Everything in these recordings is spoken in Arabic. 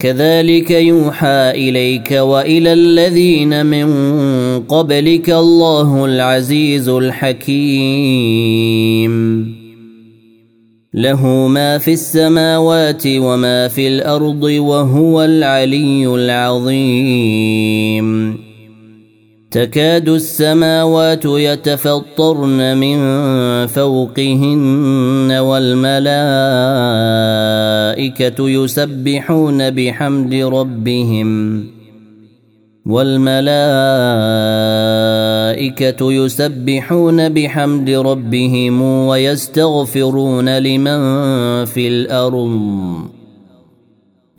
كذلك يوحى إليك وإلى الذين من قبلك الله العزيز الحكيم. له ما في السماوات وما في الأرض وهو العلي العظيم. تكاد السماوات يتفطرن من فوقهن والملائكة يسبحون بحمد ربهم والملائكة يسبحون بحمد ربهم ويستغفرون لمن في الأرض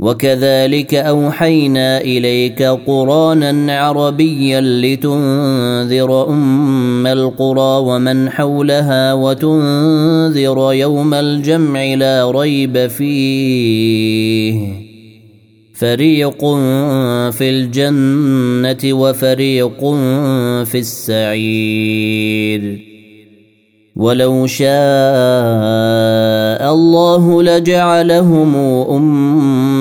وكذلك أوحينا إليك قرآنا عربيا لتنذر أم القرى ومن حولها وتنذر يوم الجمع لا ريب فيه. فريق في الجنة وفريق في السعير. ولو شاء الله لجعلهم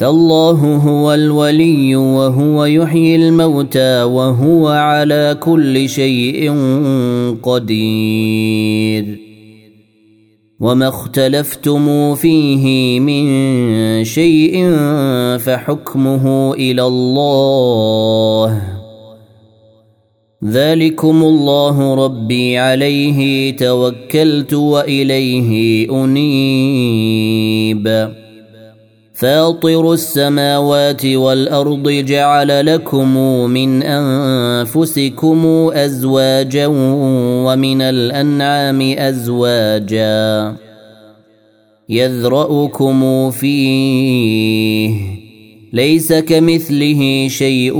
فالله هو الولي وهو يحيي الموتى وهو على كل شيء قدير. وما اختلفتم فيه من شيء فحكمه إلى الله. ذلكم الله ربي عليه توكلت وإليه أنيب. فاطر السماوات والأرض جعل لكم من أنفسكم أزواجا ومن الأنعام أزواجا يذرأكم فيه. ليس كمثله شيء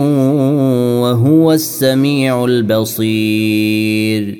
وهو السميع البصير.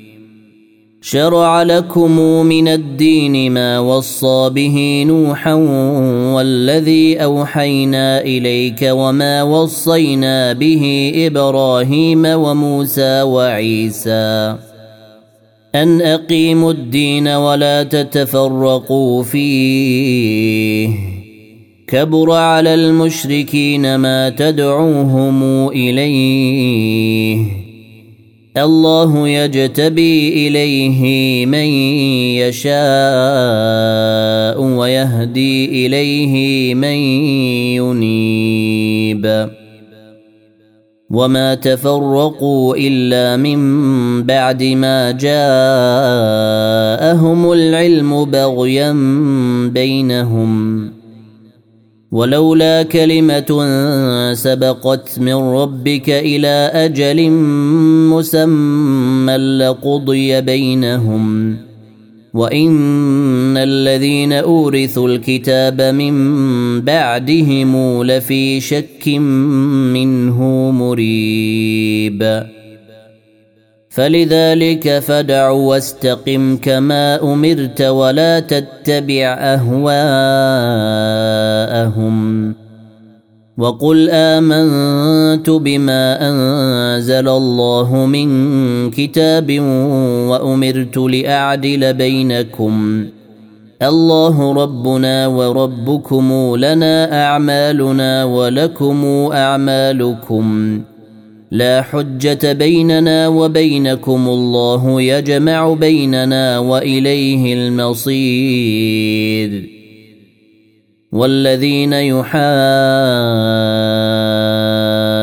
شرع لكم من الدين ما وصى به نوحا والذي أوحينا إليك وما وصينا به إبراهيم وموسى وعيسى. أن أقيموا الدين ولا تتفرقوا فيه. كبر على المشركين ما تدعوهم إليه. الله يجتبي إليه من يشاء ويهدي إليه من ينيب. وما تفرقوا إلا من بعد ما جاءهم العلم بغيا بينهم. ولولا كلمة سبقت من ربك إلى أجل مسمى لقضي بينهم. وإن الذين أورثوا الكتاب من بعدهم لفي شك منه مريب. فلذلك فدع واستقم كما أمرت ولا تتبع أهواءهم. وقل آمنت بما أنزل الله من كتاب وأمرت لأعدل بينكم. الله ربنا وربكم لنا أعمالنا ولكم أعمالكم. لا حجة بيننا وبينكم الله يجمع بيننا وإليه المصير. والذين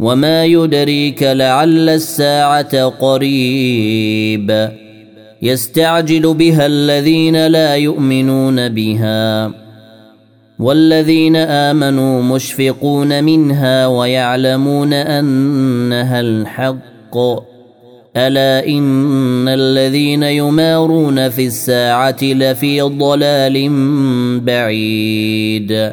وما يدريك لعل الساعة قريب يستعجل بها الذين لا يؤمنون بها والذين امنوا مشفقون منها ويعلمون انها الحق الا ان الذين يمارون في الساعة لفي ضلال بعيد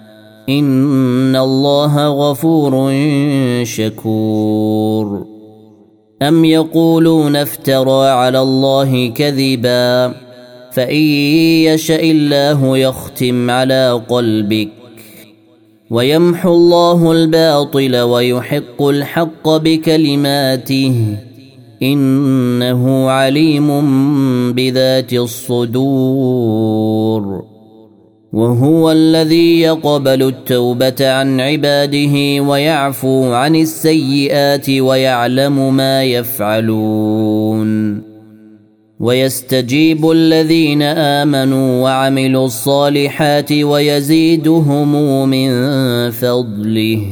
ان الله غفور شكور. ام يقولون افترى على الله كذبا؟ فان يشا الله يختم على قلبك. ويمحو الله الباطل ويحق الحق بكلماته. انه عليم بذات الصدور. وهو الذي يقبل التوبة عن عباده ويعفو عن السيئات ويعلم ما يفعلون. ويستجيب الذين آمنوا وعملوا الصالحات ويزيدهم من فضله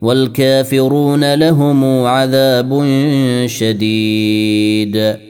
والكافرون لهم عذاب شديد.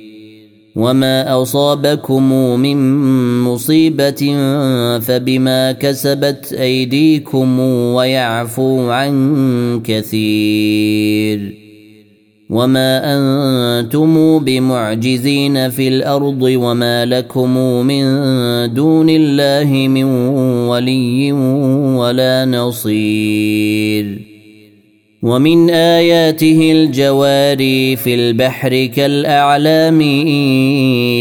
وما اصابكم من مصيبه فبما كسبت ايديكم ويعفو عن كثير وما أنتم بمعجزين في الأرض وما لكم من دون الله من ولي ولا نصير ومن آياته الجواري في البحر كالأعلام إن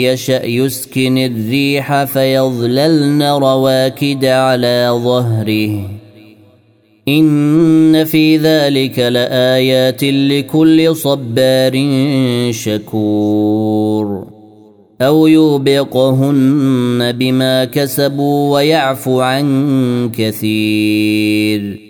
يشأ يسكن الريح فيظللن رواكد على ظهره. إن في ذلك لآيات لكل صبار شكور. أو يوبقهن بما كسبوا ويعفو عن كثير.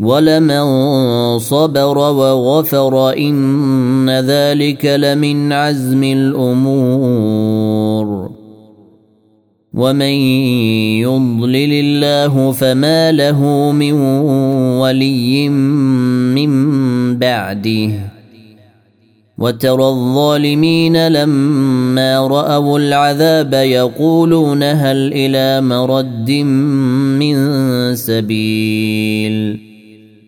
ولمن صبر وغفر ان ذلك لمن عزم الأمور ومن يضلل الله فما له من ولي من بعده وترى الظالمين لما راوا العذاب يقولون هل إلى مرد من سبيل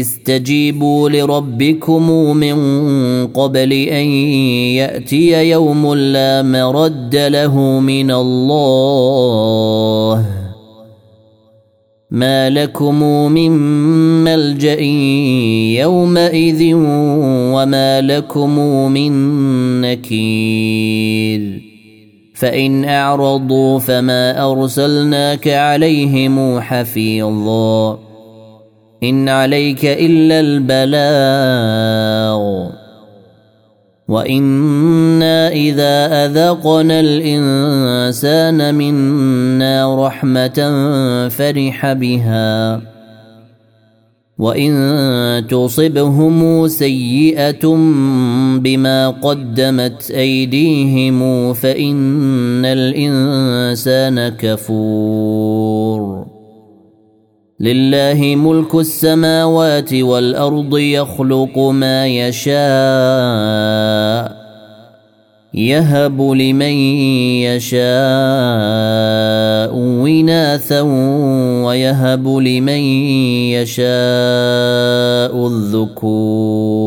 استجيبوا لربكم من قبل أن يأتي يوم لا مرد له من الله. ما لكم من ملجأ يومئذ وما لكم من نكير. فإن أعرضوا فما أرسلناك عليهم حفيظا. ان عليك الا البلاغ وأنا اذا اذقنا الانسان منا رحمه فرح بها وان تصبهم سيئه بما قدمت ايديهم فان الانسان كفور لله ملك السماوات والأرض يخلق ما يشاء يهب لمن يشاء وناثا ويهب لمن يشاء الذكور.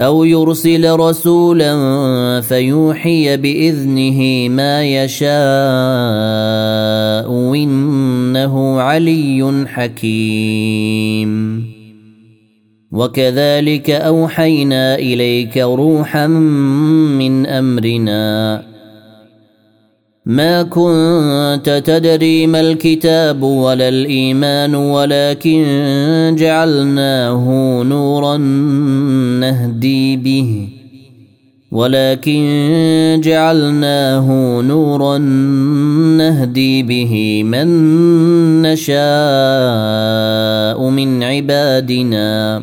أو يرسل رسولا فيوحي بإذنه ما يشاء إنه علي حكيم. وكذلك أوحينا إليك روحا من أمرنا ما كنت تدري ما الكتاب ولا الايمان ولكن جعلناه نورا نهدي به ولكن جعلناه نورا نهدي به من نشاء من عبادنا